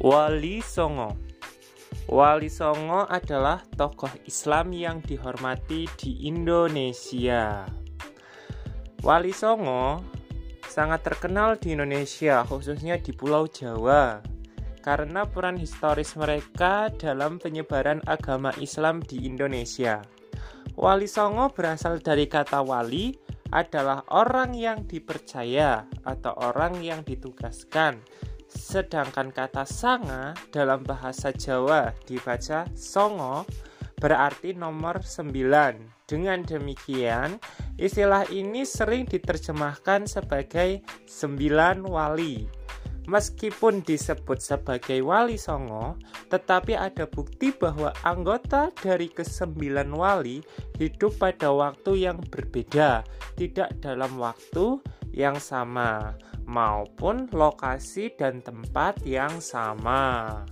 Wali Songo Wali Songo adalah tokoh Islam yang dihormati di Indonesia. Wali Songo sangat terkenal di Indonesia, khususnya di Pulau Jawa, karena peran historis mereka dalam penyebaran agama Islam di Indonesia. Wali Songo berasal dari kata wali adalah orang yang dipercaya atau orang yang ditugaskan Sedangkan kata sanga dalam bahasa Jawa dibaca songo berarti nomor 9. Dengan demikian, istilah ini sering diterjemahkan sebagai sembilan wali. Meskipun disebut sebagai wali songo, tetapi ada bukti bahwa anggota dari kesembilan wali hidup pada waktu yang berbeda, tidak dalam waktu yang sama maupun lokasi dan tempat yang sama.